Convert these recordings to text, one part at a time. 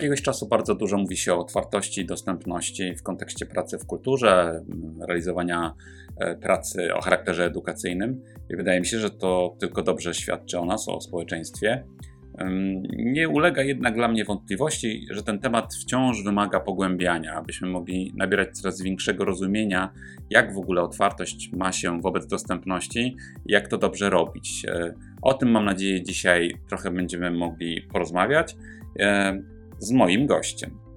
Jakiegoś czasu bardzo dużo mówi się o otwartości dostępności w kontekście pracy w kulturze, realizowania e, pracy o charakterze edukacyjnym i wydaje mi się, że to tylko dobrze świadczy o nas, o społeczeństwie. Nie ulega jednak dla mnie wątpliwości, że ten temat wciąż wymaga pogłębiania, abyśmy mogli nabierać coraz większego rozumienia, jak w ogóle otwartość ma się wobec dostępności i jak to dobrze robić. E, o tym mam nadzieję dzisiaj trochę będziemy mogli porozmawiać e, z moim gościem.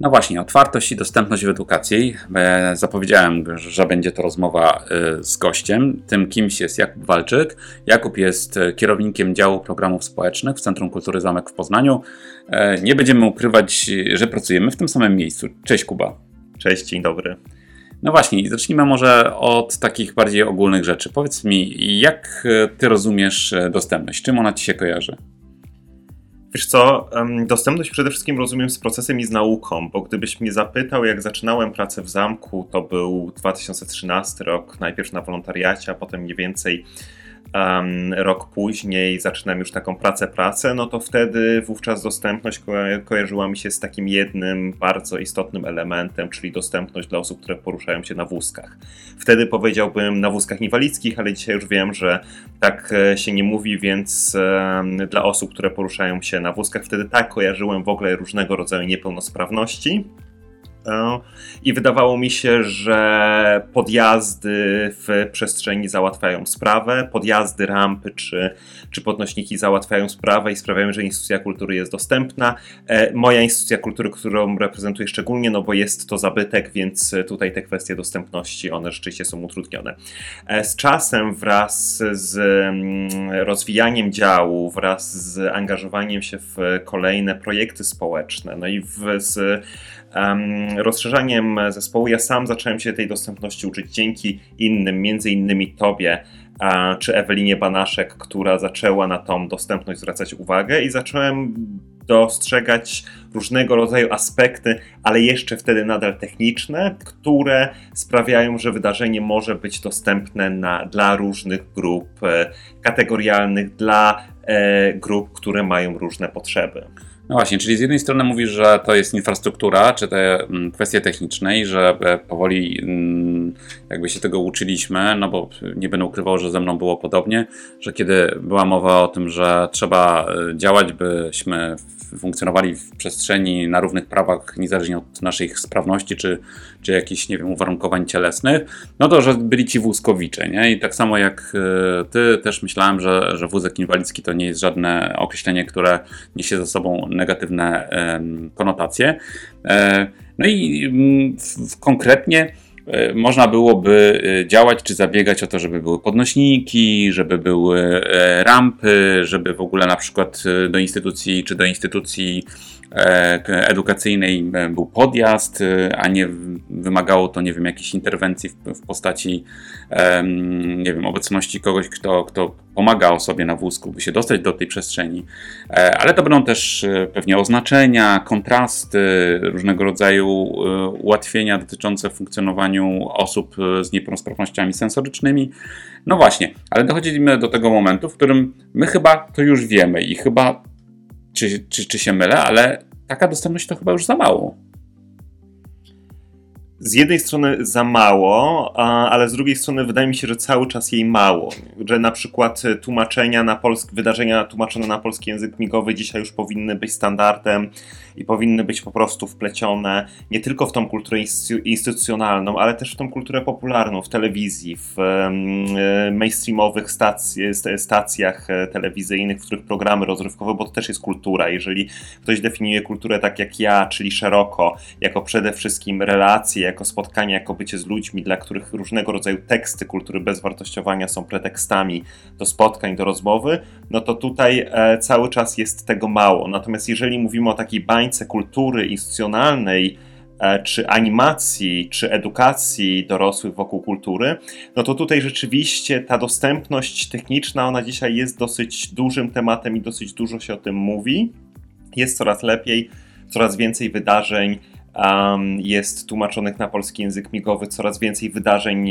No właśnie, otwartość i dostępność w edukacji. E, zapowiedziałem, że będzie to rozmowa e, z gościem. Tym kimś jest Jakub Walczyk. Jakub jest e, kierownikiem działu programów społecznych w Centrum Kultury Zamek w Poznaniu. Nie będziemy ukrywać, że pracujemy w tym samym miejscu. Cześć Kuba. Cześć, dzień dobry. No właśnie, zacznijmy może od takich bardziej ogólnych rzeczy. Powiedz mi, jak ty rozumiesz dostępność? Czym ona ci się kojarzy? Wiesz co, dostępność przede wszystkim rozumiem z procesem i z nauką, bo gdybyś mnie zapytał, jak zaczynałem pracę w zamku, to był 2013 rok, najpierw na wolontariacie, a potem mniej więcej um, rok później zaczynam już taką pracę, pracę, no to wtedy wówczas dostępność ko kojarzyła mi się z takim jednym bardzo istotnym elementem, czyli dostępność dla osób, które poruszają się na wózkach. Wtedy powiedziałbym na wózkach inwalidzkich, ale dzisiaj już wiem, że tak e, się nie mówi, więc um, dla osób, które poruszają się na wózkach, wtedy tak kojarzyłem w ogóle różnego rodzaju niepełnosprawności. I wydawało mi się, że podjazdy w przestrzeni załatwiają sprawę, podjazdy, rampy czy, czy podnośniki załatwiają sprawę i sprawiają, że instytucja kultury jest dostępna. E, moja instytucja kultury, którą reprezentuję szczególnie, no bo jest to zabytek, więc tutaj te kwestie dostępności, one rzeczywiście są utrudnione. E, z czasem wraz z mm, rozwijaniem działu, wraz z angażowaniem się w kolejne projekty społeczne, no i w, z rozszerzaniem zespołu ja sam zacząłem się tej dostępności uczyć dzięki innym, między innymi Tobie, czy Ewelinie Banaszek, która zaczęła na tą dostępność zwracać uwagę i zacząłem dostrzegać różnego rodzaju aspekty, ale jeszcze wtedy nadal techniczne, które sprawiają, że wydarzenie może być dostępne na, dla różnych grup e, kategorialnych, dla e, grup, które mają różne potrzeby. No właśnie, czyli z jednej strony mówisz, że to jest infrastruktura, czy te mm, kwestie techniczne i że e, powoli mm, jakby się tego uczyliśmy, no bo nie będę ukrywał, że ze mną było podobnie, że kiedy była mowa o tym, że trzeba e, działać, byśmy funkcjonowali w przestrzeni na równych prawach, niezależnie od naszych sprawności czy, czy jakichś, nie wiem, uwarunkowań cielesnych, no to, że byli ci wózkowicze, nie? I tak samo jak e, ty, też myślałem, że, że wózek inwalidzki to nie jest żadne określenie, które niesie ze sobą negatywne konotacje. E, no i mm, konkretnie można byłoby e, działać czy zabiegać o to, żeby były podnośniki, żeby były rampy, żeby w ogóle na przykład do instytucji czy do instytucji edukacyjnej był podjazd, a nie wymagało to, nie wiem, jakiejś interwencji w, postaci, nie wiem, obecności kogoś, kto, kto pomaga osobie na wózku, by się dostać do tej przestrzeni. E, ale to będą też e, pewnie oznaczenia, kontrasty, różnego rodzaju e, ułatwienia dotyczące funkcjonowaniu osób z niepełnosprawnościami sensorycznymi. No właśnie, ale dochodzimy do tego momentu, w którym my chyba to już wiemy i chyba, czy, czy, czy się mylę, ale taka dostępność to chyba już za mało z jednej strony za mało, ale z drugiej strony wydaje mi się, że cały czas jej mało. Że na przykład tłumaczenia na polski, wydarzenia tłumaczone na polski język migowy dzisiaj już powinny być standardem i powinny być po prostu wplecione nie tylko w tą kulturę instytucjonalną, ale też w tą kulturę popularną w telewizji, w mainstreamowych stacji, stacjach e, telewizyjnych, w których programy rozrywkowe, bo to też jest kultura. Jeżeli ktoś definiuje kulturę tak jak ja, czyli szeroko, jako przede wszystkim relacje, jako spotkanie, jako bycie z ludźmi, dla których różnego rodzaju teksty kultury bezwartościowania są pretekstami do spotkań, do rozmowy, no to tutaj e, cały czas jest tego mało. Natomiast jeżeli mówimy o takiej bańce kultury instytucjonalnej, e, czy animacji, czy edukacji dorosłych wokół kultury, no to tutaj rzeczywiście ta dostępność techniczna, ona dzisiaj jest dosyć dużym tematem i dosyć dużo się o tym mówi. Jest coraz lepiej, coraz więcej wydarzeń jest tłumaczonych na polski język migowy, coraz więcej wydarzeń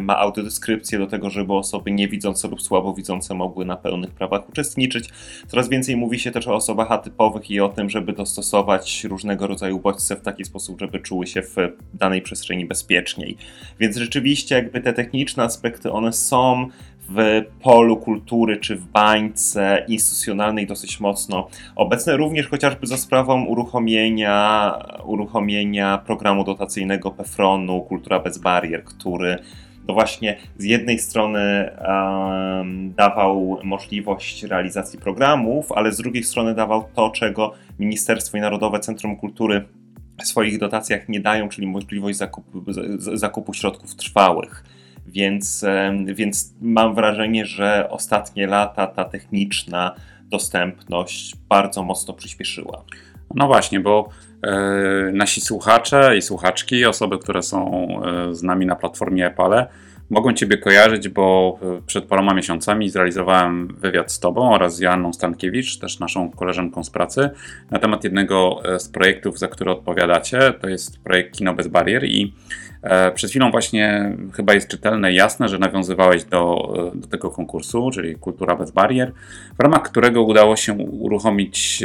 ma audiodeskrypcję do tego, żeby osoby niewidzące lub słabowidzące mogły na pełnych prawach uczestniczyć. Coraz więcej mówi się też o osobach atypowych i o tym, żeby dostosować różnego rodzaju bodźce w taki sposób, żeby czuły się w danej przestrzeni bezpieczniej. Więc rzeczywiście jakby te techniczne aspekty, one są w polu kultury czy w bańce instytucjonalnej dosyć mocno obecne, również chociażby za sprawą uruchomienia, uruchomienia programu dotacyjnego PEFRON-u Kultura bez barier, który to właśnie z jednej strony um, dawał możliwość realizacji programów, ale z drugiej strony dawał to, czego Ministerstwo i Narodowe Centrum Kultury w swoich dotacjach nie dają, czyli możliwość zakupu, zakupu środków trwałych. Więc, więc mam wrażenie, że ostatnie lata ta techniczna dostępność bardzo mocno przyspieszyła. No właśnie, bo e, nasi słuchacze i słuchaczki, osoby, które są e, z nami na platformie Epale, mogą Ciebie kojarzyć, bo e, przed paroma miesiącami zrealizowałem wywiad z Tobą oraz z Joanną Stankiewicz, też naszą koleżanką z pracy, na temat jednego e, z projektów, za który odpowiadacie. To jest projekt Kino bez barier i e, przed chwilą właśnie chyba jest czytelne jasne, że nawiązywałeś do, do tego konkursu, czyli Kultura bez barier, w ramach którego udało się uruchomić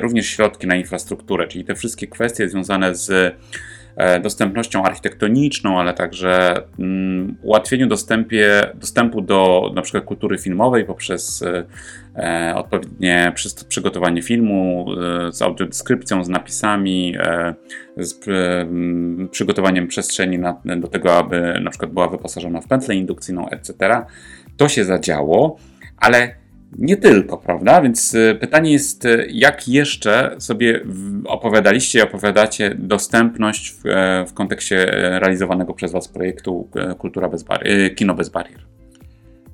również środki na infrastrukturę, czyli te wszystkie kwestie związane z dostępnością architektoniczną, ale także mm, ułatwieniu dostępie, dostępu do na przykład kultury filmowej poprzez e, odpowiednie przygotowanie filmu e, z audiodeskrypcją, z napisami, z przygotowaniem przestrzeni do tego, aby na przykład była wyposażona w pętlę indukcyjną, etc. To się zadziało, ale nie tylko, prawda? Więc e, pytanie jest, e, jak jeszcze sobie opowiadaliście i opowiadacie dostępność w, e, w kontekście realizowanego przez Was projektu Kultura bez Kino bez barier?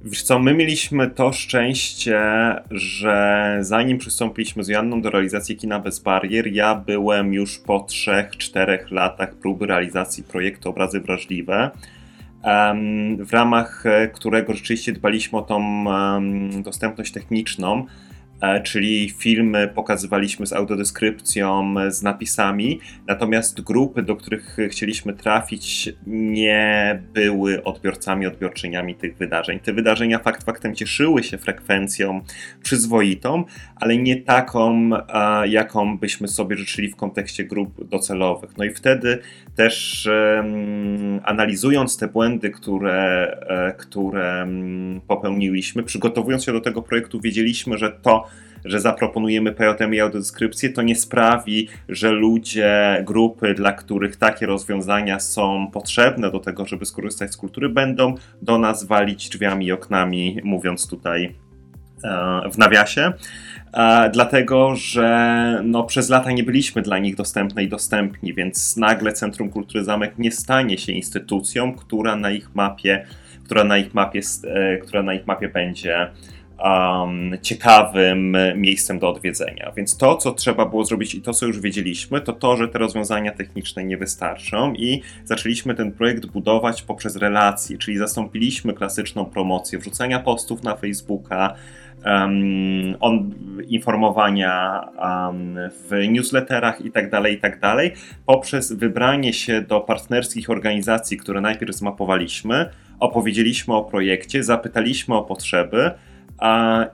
Wiesz co, my mieliśmy to szczęście, że zanim przystąpiliśmy z Janną do realizacji Kina bez barier, ja byłem już po 3-4 latach próby realizacji projektu Obrazy Wrażliwe w ramach e, którego rzeczywiście dbaliśmy o tą dostępność techniczną. E, czyli filmy pokazywaliśmy z audiodeskrypcją, z napisami, natomiast grupy, do których chcieliśmy trafić, nie były odbiorcami, odbiorczyniami tych wydarzeń. Te wydarzenia fakt faktem cieszyły się frekwencją przyzwoitą, ale nie taką, jaką byśmy sobie życzyli w kontekście grup docelowych. No i wtedy też analizując te błędy, które, e, które popełniliśmy, przygotowując się do tego projektu, wiedzieliśmy, że to, że zaproponujemy PJM i audiodeskrypcję, to nie sprawi, że ludzie, grupy, dla których takie rozwiązania są potrzebne do tego, żeby skorzystać z kultury, będą do nas walić drzwiami i oknami, mówiąc tutaj e, w nawiasie. E, dlatego, że no, przez lata nie byliśmy dla nich dostępne i dostępni, więc nagle Centrum Kultury Zamek nie stanie się instytucją, która na ich mapie, która na ich mapie, e, która na ich mapie będzie um, ciekawym miejscem do odwiedzenia. Więc to, co trzeba było zrobić i to, co już wiedzieliśmy, to to, że te rozwiązania techniczne nie wystarczą i zaczęliśmy ten projekt budować poprzez relacje, czyli zastąpiliśmy klasyczną promocję wrzucania postów na Facebooka, um, on, informowania um, w newsletterach itd., tak itd., tak poprzez wybranie się do partnerskich organizacji, które najpierw zmapowaliśmy, opowiedzieliśmy o projekcie, zapytaliśmy o potrzeby,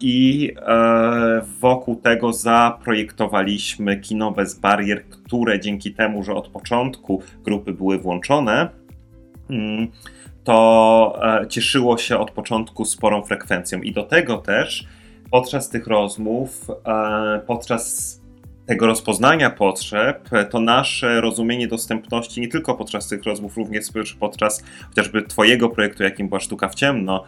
i e, wokół tego zaprojektowaliśmy kino bez barier, które dzięki temu, że od początku grupy były włączone, mm, to e, cieszyło się od początku sporą frekwencją. I do tego też podczas tych rozmów, e, podczas tego rozpoznania potrzeb, to nasze rozumienie dostępności nie tylko podczas tych rozmów, również podczas chociażby Twojego projektu, jakim była Sztuka w Ciemno,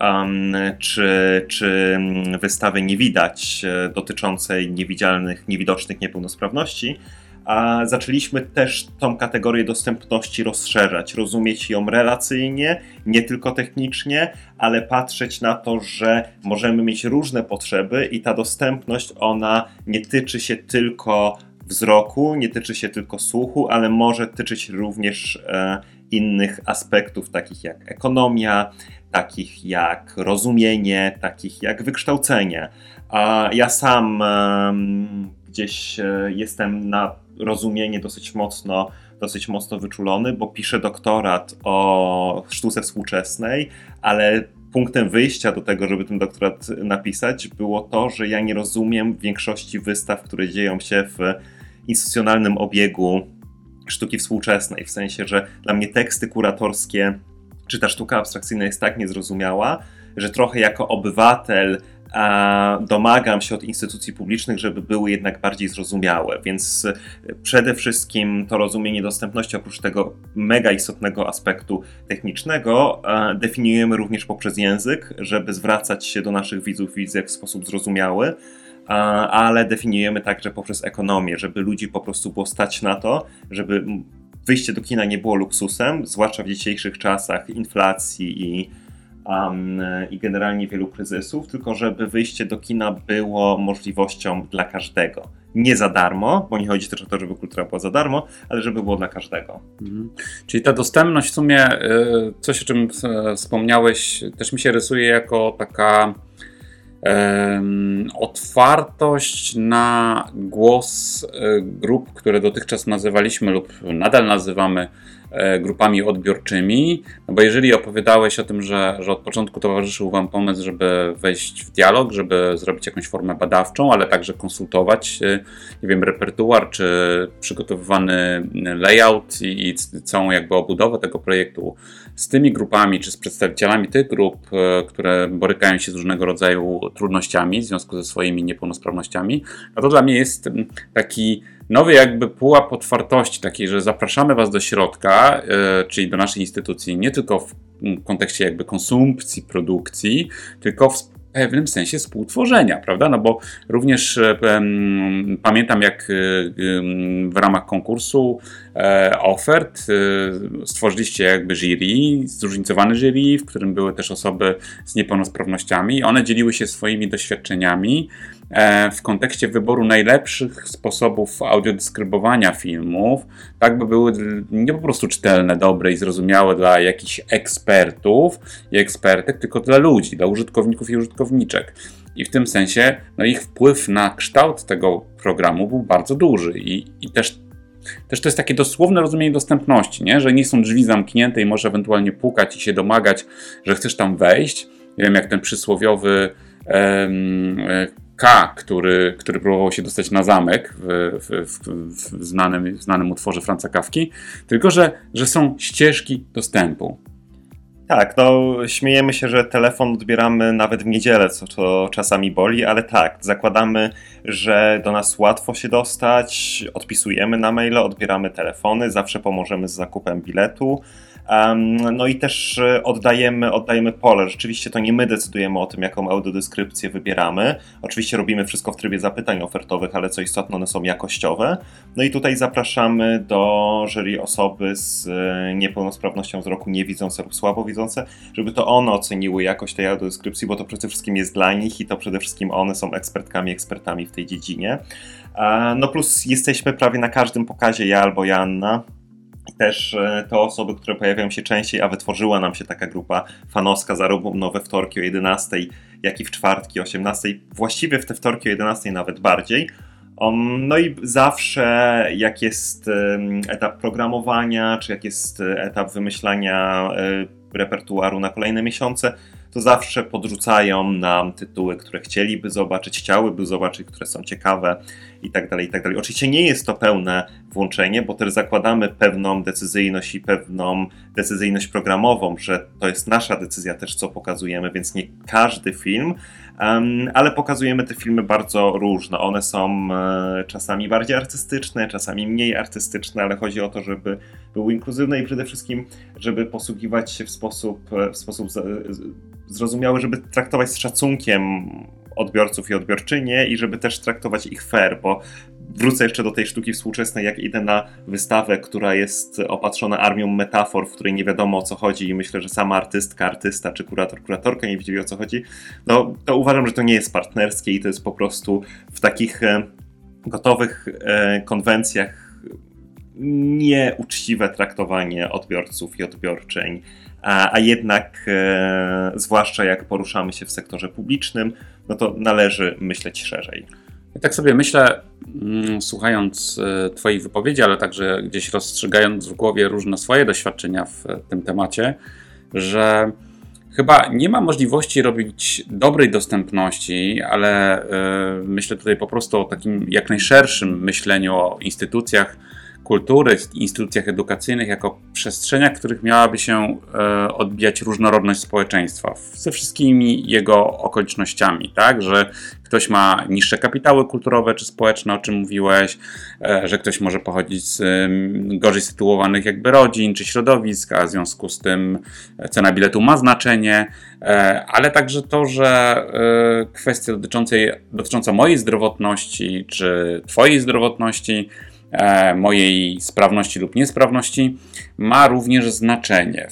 um, czy, czy wystawy Nie widać e, dotyczącej niewidzialnych, niewidocznych niepełnosprawności, a zaczęliśmy też tą kategorię dostępności rozszerzać, rozumieć ją relacyjnie, nie tylko technicznie, ale patrzeć na to, że możemy mieć różne potrzeby i ta dostępność ona nie tyczy się tylko wzroku, nie tyczy się tylko słuchu, ale może tyczyć również e, innych aspektów, takich jak ekonomia, takich jak rozumienie, takich jak wykształcenie. A ja sam gdzieś e, jestem na rozumienie dosyć mocno, dosyć mocno wyczulony, bo piszę doktorat o sztuce współczesnej, ale punktem wyjścia do tego, żeby ten doktorat napisać, było to, że ja nie rozumiem większości wystaw, które dzieją się w instytucjonalnym obiegu sztuki współczesnej. W sensie, że dla mnie teksty kuratorskie czy ta sztuka abstrakcyjna jest tak niezrozumiała, że trochę jako obywatel a domagam się od instytucji publicznych, żeby były jednak bardziej zrozumiałe. Więc przede wszystkim to rozumienie dostępności, oprócz tego mega istotnego aspektu technicznego, definiujemy również poprzez język, żeby zwracać się do naszych widzów i widzek w sposób zrozumiały ale definiujemy także poprzez ekonomię, żeby ludzi po prostu było stać na to, żeby wyjście do kina nie było luksusem, zwłaszcza w dzisiejszych czasach inflacji i, um, i generalnie wielu kryzysów, tylko żeby wyjście do kina było możliwością dla każdego. Nie za darmo, bo nie chodzi też o to, żeby kultura była za darmo, ale żeby było dla każdego. Mhm. Czyli ta dostępność w sumie, y, coś o czym wspomniałeś, też mi się rysuje jako taka otwartość na głos e, grup, które dotychczas nazywaliśmy lub nadal nazywamy grupami odbiorczymi, no bo jeżeli opowiadałeś o tym, że, że od początku towarzyszył Wam pomysł, żeby wejść w dialog, żeby zrobić jakąś formę badawczą, ale także konsultować, e, nie wiem, repertuar, czy przygotowywany layout i, i całą jakby obudowę tego projektu z tymi grupami, czy z przedstawicielami tych grup, e, które borykają się z różnego rodzaju trudnościami w związku ze swoimi niepełnosprawnościami, no to dla mnie jest taki nowy jakby pułap otwartości, takiej, że zapraszamy Was do środka, yy, czyli do naszej instytucji, nie tylko w kontekście jakby konsumpcji, produkcji, tylko w pewnym sensie współtworzenia, prawda? No bo również e, pamiętam, jak e, w ramach konkursu e, ofert stworzyliście jakby jury, zróżnicowane jury, w którym były też osoby z niepełnosprawnościami. One dzieliły się swoimi doświadczeniami w kontekście wyboru najlepszych sposobów audiodeskrybowania filmów, tak by były nie po prostu czytelne, dobre i zrozumiałe dla jakichś ekspertów i ekspertek, tylko dla ludzi, dla użytkowników i użytkowniczek. I w tym sensie no ich wpływ na kształt tego programu był bardzo duży i, i też też to jest takie dosłowne rozumienie dostępności, nie? że nie są drzwi zamknięte i możesz ewentualnie pukać i się domagać, że chcesz tam wejść. Nie wiem, jak ten przysłowiowy em, K, który, który próbował się dostać na zamek w, w, w, znanym, w znanym utworze Franca Kawki, tylko że, że są ścieżki dostępu. Tak, no śmiejemy się, że telefon odbieramy nawet w niedzielę, co to czasami boli, ale tak, zakładamy, że do nas łatwo się dostać, odpisujemy na maile, odbieramy telefony, zawsze pomożemy z zakupem biletu. No i też e, oddajemy, oddajemy pole. Rzeczywiście to nie my decydujemy o tym, jaką audiodeskrypcję wybieramy. Oczywiście robimy wszystko w trybie zapytań ofertowych, ale co istotne, one są jakościowe. No i tutaj zapraszamy do jury osoby z e, niepełnosprawnością wzroku niewidzące lub słabowidzące, żeby to one oceniły jakość tej audiodeskrypcji, bo to przede wszystkim jest dla nich i to przede wszystkim one są ekspertkami, ekspertami w tej dziedzinie. No plus jesteśmy prawie na każdym pokazie, ja albo Janna też e, te osoby, które pojawiają się częściej, a wytworzyła nam się taka grupa fanowska zarówno we wtorki o 11, jak i w czwartki o 18, właściwie w te wtorki o 11 nawet bardziej. Um, no i zawsze jak jest etap programowania, czy jak jest e, etap wymyślania e, repertuaru na kolejne miesiące, to zawsze podrzucają nam tytuły, które chcieliby zobaczyć, chciałyby zobaczyć, które są ciekawe i tak dalej, i tak dalej. Oczywiście nie jest to pełne włączenie, bo też zakładamy pewną decyzyjność i pewną decyzyjność programową, że to jest nasza decyzja też, co pokazujemy, więc nie każdy film, ale pokazujemy te filmy bardzo różne. One są e, czasami bardziej artystyczne, czasami mniej artystyczne, ale chodzi o to, żeby były inkluzywne i przede wszystkim, żeby posługiwać się w sposób, e, w sposób zrozumiały, żeby traktować z szacunkiem odbiorców i odbiorczynie i żeby też traktować ich fair, bo wrócę jeszcze do tej sztuki współczesnej, jak idę na wystawę, która jest opatrzona armią metafor, w której nie wiadomo o co chodzi i myślę, że sama artystka, artysta czy kurator, kuratorka nie wiedzieli o co chodzi, no to uważam, że to nie jest partnerskie i to jest po prostu w takich e, gotowych e, konwencjach nieuczciwe traktowanie odbiorców i odbiorczeń a, a jednak, e, zwłaszcza jak poruszamy się w sektorze publicznym, no to należy myśleć szerzej. Ja tak sobie myślę, mm, słuchając e, Twojej wypowiedzi, ale także gdzieś rozstrzygając w głowie różne swoje doświadczenia w tym temacie, że chyba nie ma możliwości robić dobrej dostępności, ale y, myślę tutaj po prostu o takim jak najszerszym myśleniu o instytucjach kultury, instytucjach edukacyjnych jako przestrzeniach, w których miałaby się e, odbijać różnorodność społeczeństwa ze wszystkimi jego okolicznościami, tak, że ktoś ma niższe kapitały kulturowe czy społeczne, o czym mówiłeś, e, że ktoś może pochodzić z gorzej sytuowanych jakby rodzin czy środowisk, a w związku z tym cena biletu ma znaczenie, e, ale także to, że kwestia dotyczącej, dotycząca mojej zdrowotności czy twojej zdrowotności E, mojej sprawności lub niesprawności ma również znaczenie.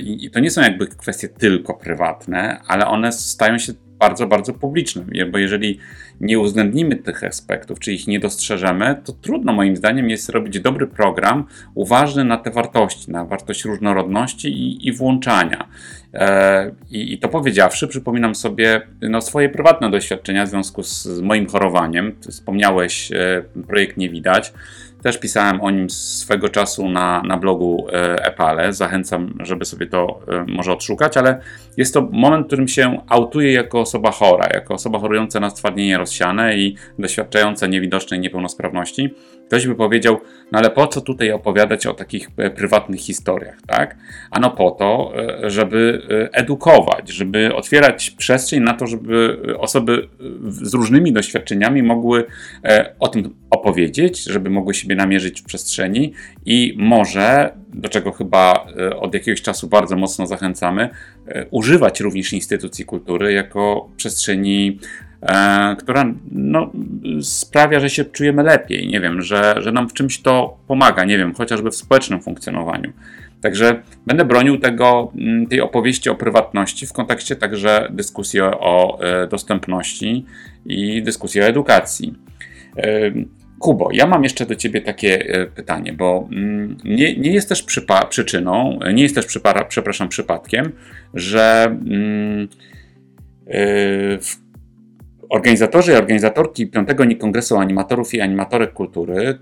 I to nie są jakby kwestie tylko prywatne, ale one stają się bardzo, bardzo publiczne, bo jeżeli nie uwzględnimy tych aspektów, czy ich nie dostrzeżemy, to trudno moim zdaniem jest robić dobry program uważny na te wartości, na wartość różnorodności i, i włączania. E, i, I, to powiedziawszy, przypominam sobie no, swoje prywatne doświadczenia w związku z, z moim chorowaniem. Wspomniałeś e, projekt Nie Widać. Też pisałem o nim swego czasu na, na blogu e, Epale. Zachęcam, żeby sobie to e, może odszukać, ale jest to moment, w którym się autuję jako osoba chora, jako osoba chorująca na stwardnienie rozsiane i doświadczająca niewidocznej niepełnosprawności. Ktoś by powiedział, no ale po co tutaj opowiadać o takich e, prywatnych historiach, tak? Ano po to, żeby edukować, żeby otwierać przestrzeń na to, żeby osoby z różnymi doświadczeniami mogły o tym opowiedzieć, żeby mogły siebie namierzyć w przestrzeni i może, do czego chyba e, od jakiegoś czasu bardzo mocno zachęcamy, e, używać również instytucji kultury jako przestrzeni e, która no, sprawia, że się czujemy lepiej. Nie wiem, że, że nam w czymś to pomaga, nie wiem, chociażby w społecznym funkcjonowaniu. Także będę bronił tego, mm, tej opowieści o prywatności w kontekście także dyskusji o, o dostępności i dyskusji o edukacji. Kubo, ja mam jeszcze do ciebie takie e, pytanie, bo mm, nie, nie jest też przyczyną, nie jest też, przypa przepraszam, przypadkiem, że mm, e, organizatorzy i organizatorki piątego Kongresu Animatorów i Animatorek Kultury,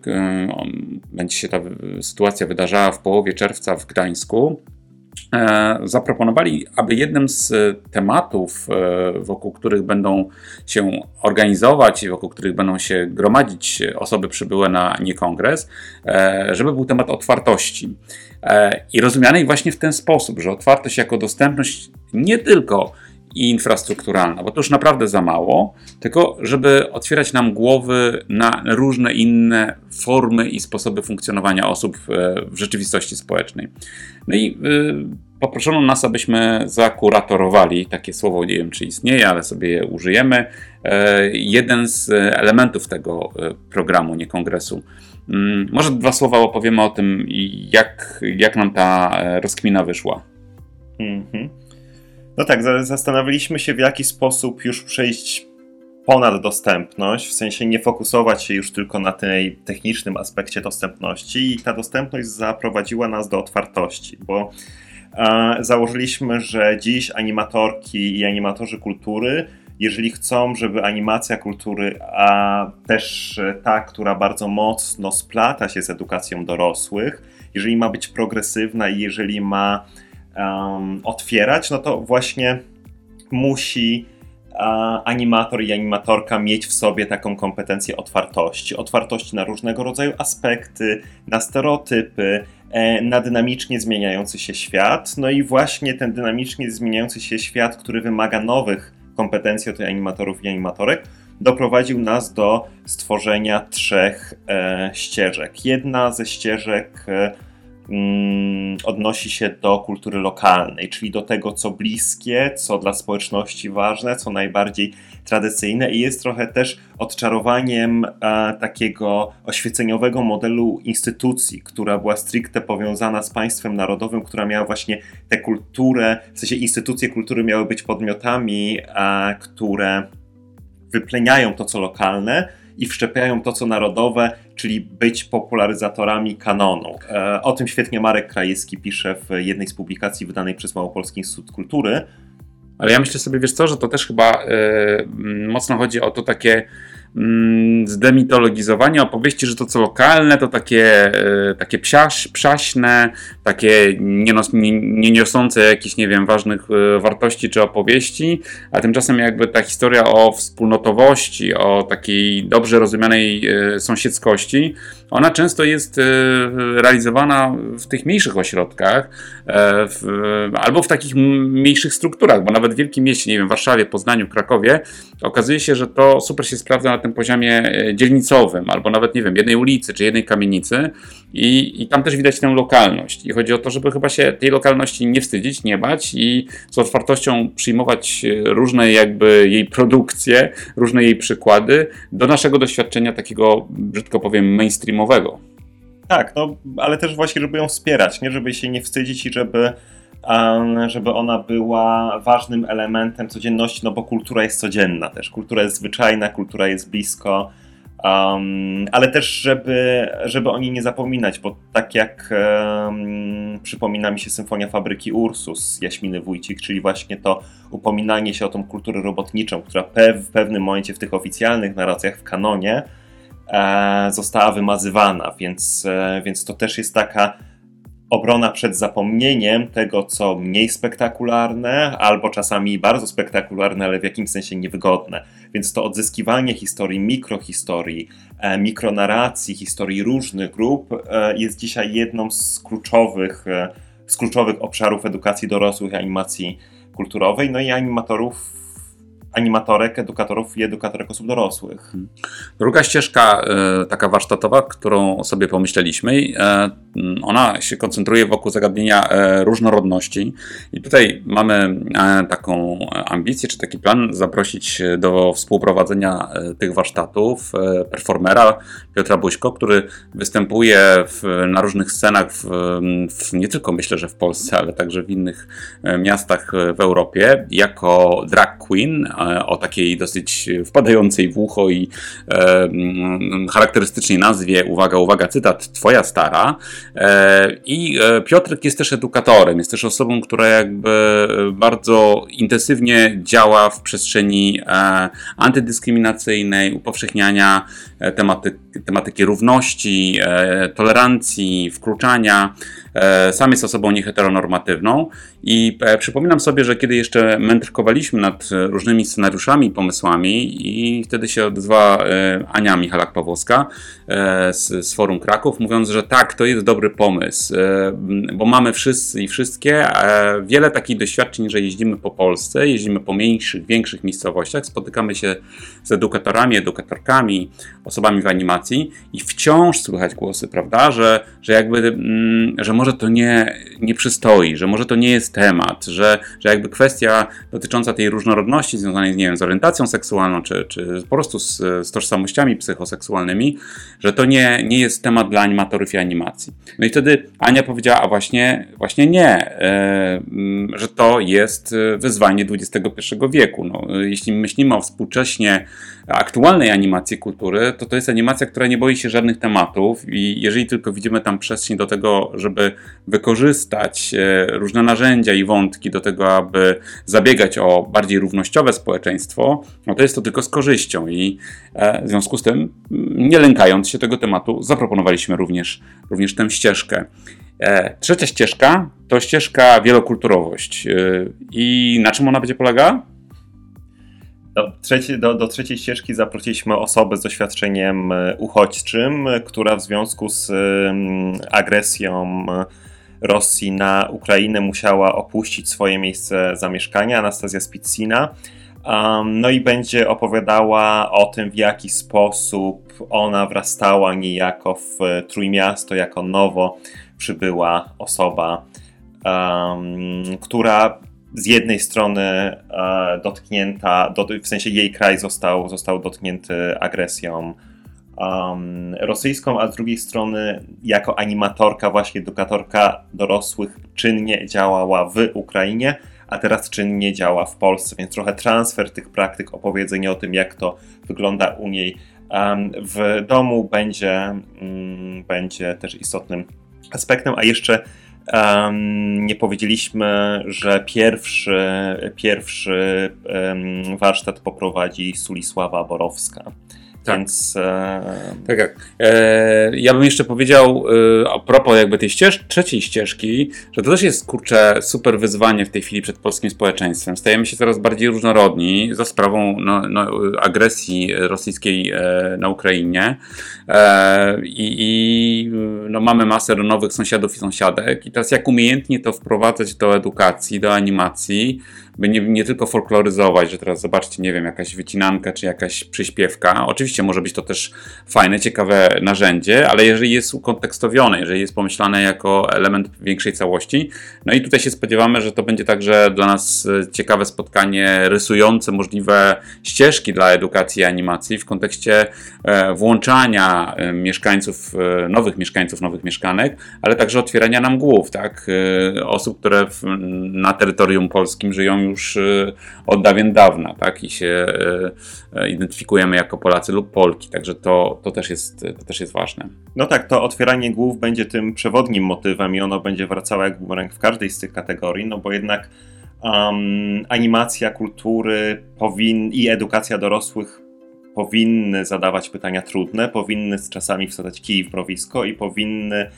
będzie się ta sytuacja wydarzała w połowie czerwca w Gdańsku, E, zaproponowali, aby jednym z tematów, e, wokół których będą się organizować i wokół których będą się gromadzić osoby przybyłe na niekongres, e, żeby był temat otwartości. I rozumianej właśnie w ten sposób, że otwartość jako dostępność nie tylko i infrastrukturalna, bo to już naprawdę za mało, tylko żeby otwierać nam głowy na różne inne formy i sposoby funkcjonowania osób w rzeczywistości społecznej. No i y, poproszono nas, abyśmy zakuratorowali, takie słowo nie wiem czy istnieje, ale sobie je użyjemy, e, jeden z elementów tego programu, nie kongresu. Mm, może dwa słowa opowiemy o tym, jak, jak nam ta rozkmina wyszła. Mhm. No tak, zastanawialiśmy się, w jaki sposób już przejść ponad dostępność, w sensie nie fokusować się już tylko na tej technicznym aspekcie dostępności, i ta dostępność zaprowadziła nas do otwartości, bo e, założyliśmy, że dziś animatorki i animatorzy kultury jeżeli chcą, żeby animacja kultury, a też ta, która bardzo mocno splata się z edukacją dorosłych, jeżeli ma być progresywna i jeżeli ma um, otwierać, no to właśnie musi animator i animatorka mieć w sobie taką kompetencję otwartości. Otwartości na różnego rodzaju aspekty, na stereotypy, e, na dynamicznie zmieniający się świat. No i właśnie ten dynamicznie zmieniający się świat, który wymaga nowych kompetencji od animatorów i animatorek, doprowadził nas do stworzenia trzech e, ścieżek. Jedna ze ścieżek e, odnosi się do kultury lokalnej, czyli do tego, co bliskie, co dla społeczności ważne, co najbardziej tradycyjne i jest trochę też odczarowaniem e, takiego oświeceniowego modelu instytucji, która była stricte powiązana z państwem narodowym, która miała właśnie tę kulturę, w sensie instytucje kultury miały być podmiotami, które wypleniają to, co lokalne, i wszczepiają to, co narodowe, czyli być popularyzatorami kanonu. E, o tym świetnie Marek Krajewski pisze w jednej z publikacji wydanej przez Małopolski Instytut Kultury. Ale ja myślę sobie, wiesz co, że to też chyba yy, mocno chodzi o to takie zdemitologizowanie opowieści, że to co lokalne to takie, e, takie psiaś, psiaśne, takie nie, nos, nie, nie niosące jakichś, nie wiem, ważnych e, wartości czy opowieści, a tymczasem jakby ta historia o wspólnotowości, o takiej dobrze rozumianej e, sąsiedzkości, ona często jest realizowana w tych mniejszych ośrodkach w, albo w takich mniejszych strukturach, bo nawet w wielkim mieście, nie wiem, Warszawie, Poznaniu, Krakowie, okazuje się, że to super się sprawdza na tym poziomie e, dzielnicowym, albo nawet, nie wiem, jednej ulicy czy jednej kamienicy i, i tam też widać tę lokalność. I chodzi o to, żeby chyba się tej lokalności nie wstydzić, nie bać i z otwartością przyjmować e, różne jakby jej produkcje, różne jej przykłady do naszego doświadczenia takiego, brzydko powiem, mainstreamowego. Tak, no, ale też właśnie, żeby ją wspierać, nie? Żeby się nie wstydzić i żeby, żeby ona była ważnym elementem codzienności, no bo kultura jest codzienna też. Kultura jest zwyczajna, kultura jest blisko. Um, ale też, żeby, żeby o niej nie zapominać, bo tak jak um, przypomina mi się Symfonia Fabryki Ursus Jaśminy Wójcik, czyli właśnie to upominanie się o tą kulturę robotniczą, która w pewnym momencie w tych oficjalnych narracjach w kanonie e, została wymazywana, więc, e, więc to też jest taka obrona przed zapomnieniem tego, co mniej spektakularne, albo czasami bardzo spektakularne, ale w jakimś sensie niewygodne. Więc to odzyskiwanie historii, mikrohistorii, e, mikronarracji, historii różnych grup e, jest dzisiaj jedną z kluczowych, e, z kluczowych obszarów edukacji dorosłych, animacji kulturowej, no i animatorów animatorek, edukatorów i edukatorek osób dorosłych. Druga ścieżka, e, taka warsztatowa, którą sobie pomyśleliśmy, e, ona się koncentruje wokół zagadnienia e, różnorodności. I tutaj mamy taką ambicję, czy taki plan, zaprosić do współprowadzenia tych warsztatów performera Piotra Buźko, który występuje w, na różnych scenach, w, w, nie tylko myślę, że w Polsce, ale także w innych miastach w Europie, jako drag queen o takiej dosyć wpadającej w ucho i e, charakterystycznej nazwie, uwaga, uwaga, cytat, twoja stara. E, I e, Piotrek jest też edukatorem, jest też osobą, która jakby bardzo intensywnie działa w przestrzeni e, antydyskryminacyjnej, upowszechniania e, tematy, tematyki równości, e, tolerancji, wkluczania. E, Sam jest osobą nieheteronormatywną i e, przypominam sobie, że kiedy jeszcze mędrkowaliśmy nad e, różnymi scenariuszami pomysłami i wtedy się odezwała e, Ania Michalak-Pawłowska e, z, z Forum Kraków, mówiąc, że tak, to jest dobry pomysł, e, bo mamy wszyscy i wszystkie e, wiele takich doświadczeń, że jeździmy po Polsce, jeździmy po mniejszych, większych miejscowościach, spotykamy się z edukatorami, edukatorkami, osobami w animacji i wciąż słychać głosy, prawda, że, że jakby, mm, że może to nie, nie przystoi, że może to nie jest temat, że, że jakby kwestia dotycząca tej różnorodności związanej nie wiem, z orientacją seksualną, czy, czy po prostu z, z tożsamościami psychoseksualnymi, że to nie, nie jest temat dla animatorów i animacji. No i wtedy Ania powiedziała, a właśnie, właśnie nie, mm, że to jest wyzwanie XXI wieku. No, jeśli myślimy o współcześnie aktualnej animacji kultury, to to jest animacja, która nie boi się żadnych tematów i jeżeli tylko widzimy tam przestrzeń do tego, żeby wykorzystać e, różne narzędzia i wątki do tego, aby zabiegać o bardziej równościowe społeczeństwo, no to jest to tylko z korzyścią i e, w związku z tym, mm, nie lękając się tego tematu, zaproponowaliśmy również, również tę ścieżkę. E, Trzecia ścieżka to ścieżka wielokulturowość. I na czym ona będzie polegała? Do, trzeci, do, do trzeciej ścieżki zaprosiliśmy osobę z doświadczeniem e, uchodźczym, która w związku z agresją e, Rosji na Ukrainę musiała opuścić swoje miejsce zamieszkania, Anastazja Spicina. No i będzie opowiadała o tym, w jaki sposób ona wrastała niejako w e, Trójmiasto jako nowo przybyła osoba, um, która z jednej strony e, dotknięta, dot, w sensie jej kraj został, został dotknięty agresją um, rosyjską, a z drugiej strony jako animatorka, właśnie edukatorka dorosłych czynnie działała w Ukrainie, a teraz czynnie działa w Polsce, więc trochę transfer tych praktyk, opowiedzenie o tym, jak to wygląda u niej um, w domu będzie, um, będzie też istotnym aspektem, a jeszcze Um, nie powiedzieliśmy, że pierwszy, pierwszy um, warsztat poprowadzi Sulisława Borowska, Tak. Więc. E... Tak, jak. E, ja bym jeszcze powiedział e, a propos jakby tej ścież trzeciej ścieżki, że to też jest kurczę super wyzwanie w tej chwili przed polskim społeczeństwem. Stajemy się coraz bardziej różnorodni za sprawą no, no, agresji rosyjskiej e, na Ukrainie. E, I, i no, mamy masę nowych sąsiadów i sąsiadek. I teraz jak umiejętnie to wprowadzać do edukacji, do animacji, by nie, nie tylko folkloryzować, że teraz zobaczcie, nie wiem, jakaś wycinanka czy jakaś przyśpiewka. Oczywiście może być to też fajne, ciekawe narzędzie, ale jeżeli jest ukontekstowione, jeżeli jest pomyślane jako element większej całości, no i tutaj się spodziewamy, że to będzie także dla nas e, ciekawe spotkanie rysujące możliwe ścieżki dla edukacji i animacji w kontekście e, włączania e, mieszkańców, nowych mieszkańców, nowych mieszkanek, ale także otwierania nam głów, tak? Osób, które na terytorium polskim żyją już y, od dawien dawna, tak? I się y, y, identyfikujemy jako Polacy lub Polki, także to, to, też jest, to też jest ważne. No tak, to otwieranie głów będzie tym przewodnim motywem i ono będzie wracało jak w każdej z tych kategorii, no bo jednak um, animacja kultury powin i edukacja dorosłych powinny zadawać pytania trudne, powinny z czasami wsadzać kij w mrowisko i powinny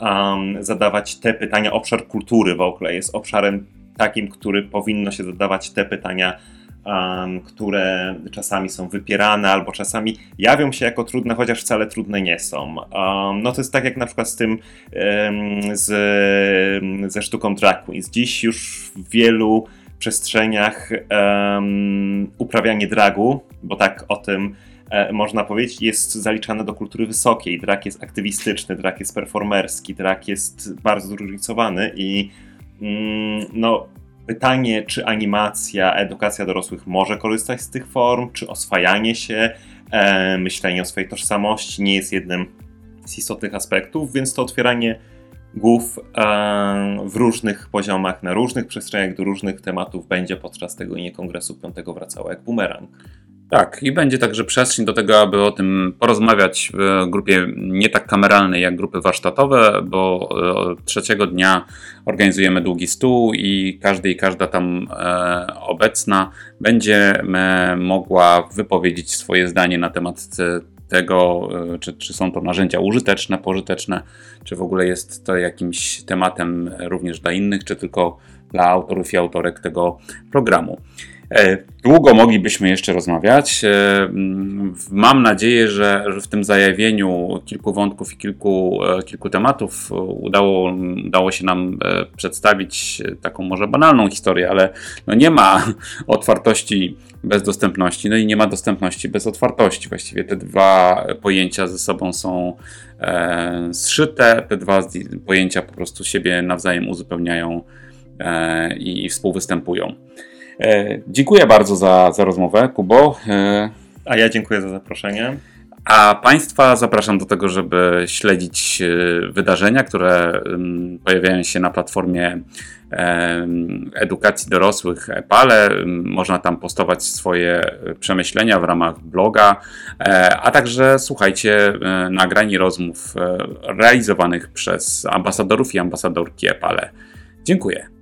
um, zadawać te pytania. Obszar kultury w ogóle jest obszarem takim, który powinno się zadawać te pytania, um, które czasami są wypierane albo czasami jawią się jako trudne, chociaż wcale trudne nie są. Um, no to jest tak jak na przykład z tym, um, z, ze sztuką drag queens. Dziś już w wielu przestrzeniach uprawianie dragu, bo tak o tym e, można powiedzieć, jest zaliczane do kultury wysokiej. Drag jest aktywistyczny, drag jest performerski, drag jest bardzo zróżnicowany i no, pytanie, czy animacja, edukacja dorosłych może korzystać z tych form, czy oswajanie się, e, myślenie o swojej tożsamości nie jest jednym z istotnych aspektów, więc to otwieranie głów e, w różnych poziomach, na różnych przestrzeniach do różnych tematów będzie podczas tego nie kongresu 5 wracało jak bumerang. Tak, i będzie także przestrzeń do tego, aby o tym porozmawiać w grupie nie tak kameralnej jak grupy warsztatowe, bo e, trzeciego dnia organizujemy długi stół i każdy i każda tam e, obecna będzie e, mogła wypowiedzieć swoje zdanie na temat tego, czy, czy są to narzędzia użyteczne, pożyteczne, czy w ogóle jest to jakimś tematem również dla innych, czy tylko dla autorów i autorek tego programu. E, długo moglibyśmy jeszcze rozmawiać. E, mam nadzieję, że, w tym zajawieniu kilku wątków i kilku, e, kilku tematów udało, udało się nam przedstawić taką może banalną historię, ale no nie ma otwartości bez dostępności, no i nie ma dostępności bez otwartości. Właściwie te dwa pojęcia ze sobą są zszyte, te dwa pojęcia po prostu siebie nawzajem uzupełniają i współwystępują. E, dziękuję bardzo za, za rozmowę, Kubo. E, A ja dziękuję za zaproszenie. A Państwa zapraszam do tego, żeby śledzić e, wydarzenia, które pojawiają się na platformie edukacji dorosłych EPALE. Można tam postować swoje przemyślenia w ramach bloga, a także słuchajcie nagrań i rozmów realizowanych przez ambasadorów i ambasadorki EPALE. Dziękuję.